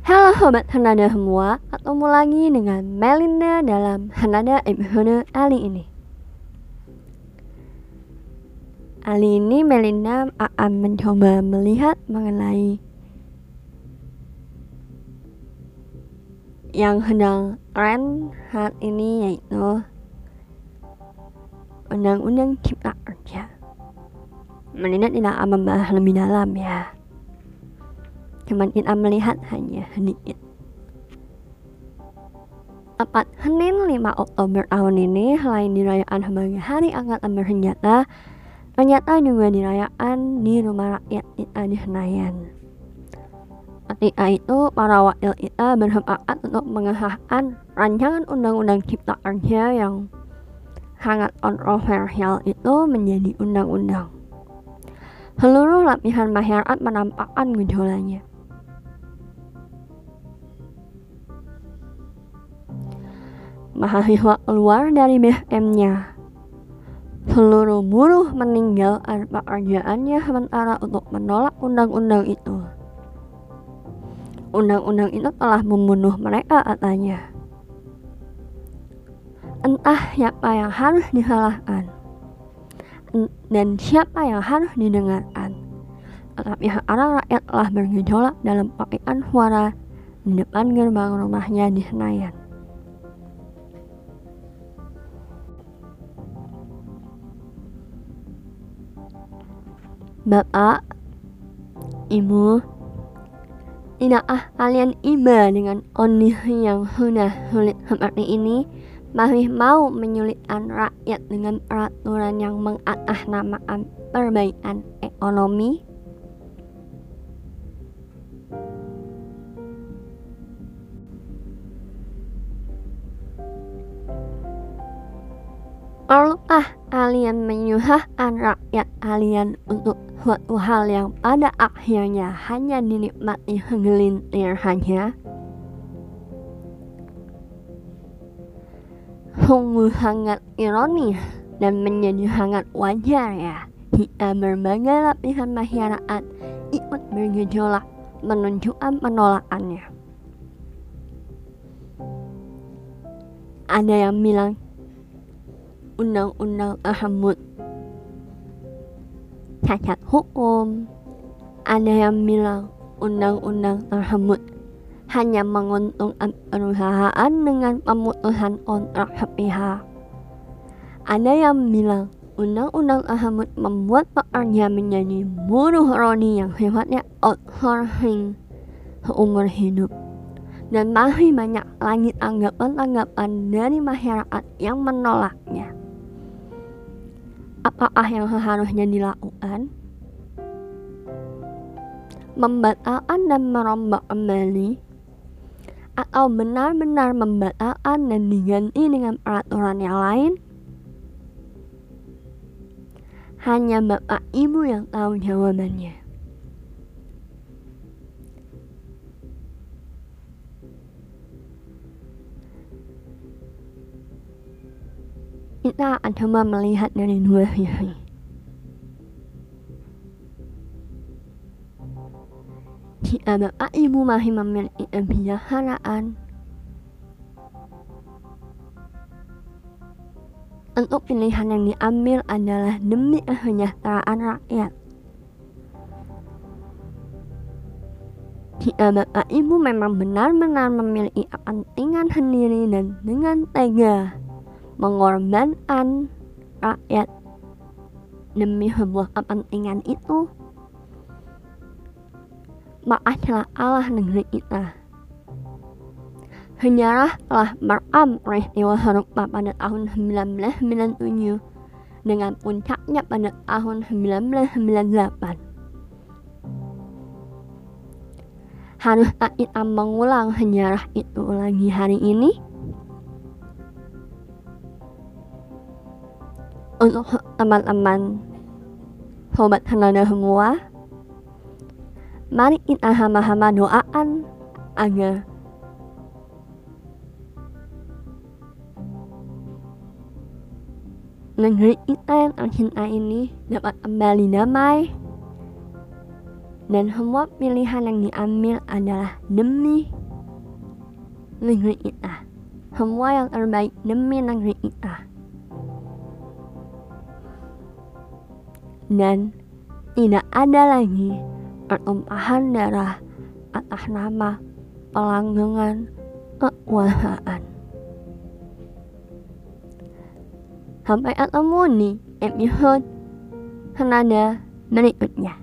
Halo sobat Hanada semua, ketemu lagi dengan Melinda dalam Hanada episode kali ini. Kali ini Melinda akan mencoba melihat mengenai yang sedang tren saat ini yaitu Undang-Undang Cipta Kerja. Melinda tidak akan membahas lebih dalam ya cuman kita melihat hanya sedikit. Tepat Senin 5 Oktober tahun ini selain dirayakan sebagai Hari Angkatan Bersenjata, ternyata juga dirayakan di rumah rakyat kita di Senayan. Ketika itu, para wakil kita bersepakat untuk mengesahkan rancangan Undang-Undang Cipta Kerja yang sangat kontroversial itu menjadi undang-undang. Seluruh lapisan masyarakat menampakkan gejolaknya. Mahasiswa keluar dari BSM-nya. Seluruh buruh meninggalkan pekerjaannya sementara untuk menolak undang-undang itu. Undang-undang itu telah membunuh mereka katanya. Entah siapa yang harus disalahkan dan siapa yang harus didengarkan. Tetapi sekarang rakyat telah bergejolak dalam pakaian suara di depan gerbang rumahnya di Senayan. Bapak, Ibu, tidakkah kalian iba dengan kondisi yang sudah sulit seperti ini? Masih mau menyulitkan rakyat dengan peraturan yang mengatasnamakan perbaikan ekonomi? Kalian menyusahkan rakyat kalian untuk suatu hal yang pada akhirnya hanya dinikmati segelintir saja? Sungguh sangat ironis dan menjadi sangat wajar ya jika berbagai lapisan masyarakat ikut bergejolak menunjukkan penolakannya. Ada yang bilang undang-undang tersebut cacat hukum. Ada yang bilang undang-undang tersebut hanya menguntungkan perusahaan dengan pemutusan kontrak sepihak. Ada yang bilang undang-undang tersebut membuat pekerja menjadi buruh roni yang sifatnya outsourcing seumur hidup. Dan masih banyak lagi tanggapan-tanggapan dari masyarakat yang menolaknya apakah yang seharusnya dilakukan? Membatalkan dan merombak kembali atau benar-benar membatalkan dan diganti dengan peraturan yang lain? Hanya Bapak Ibu yang tahu jawabannya. Kita coba melihat dari dua sisi. Jika Bapak Ibu masih memiliki kebijaksanaan untuk pilihan yang diambil adalah demi kesejahteraan rakyat. Jika Bapak Ibu memang benar-benar memiliki kepentingan sendiri dan dengan tega mengorbankan rakyat demi sebuah kepentingan itu maka telah Allah negeri kita Sejarah telah merekam peristiwa serupa pada tahun 1997 dengan puncaknya pada tahun 1998. Haruskah kita mengulang sejarah itu lagi hari ini? Untuk teman-teman sobat Hanada semua mari kita sama-sama doakan agar negeri kita yang tercinta ini dapat kembali damai. Dan semua pilihan yang diambil adalah demi negeri kita semua yang terbaik demi negeri kita dan tidak ada lagi pertumpahan darah atas nama pelanggangan kekuasaan. Sampai ketemu di episode senada berikutnya.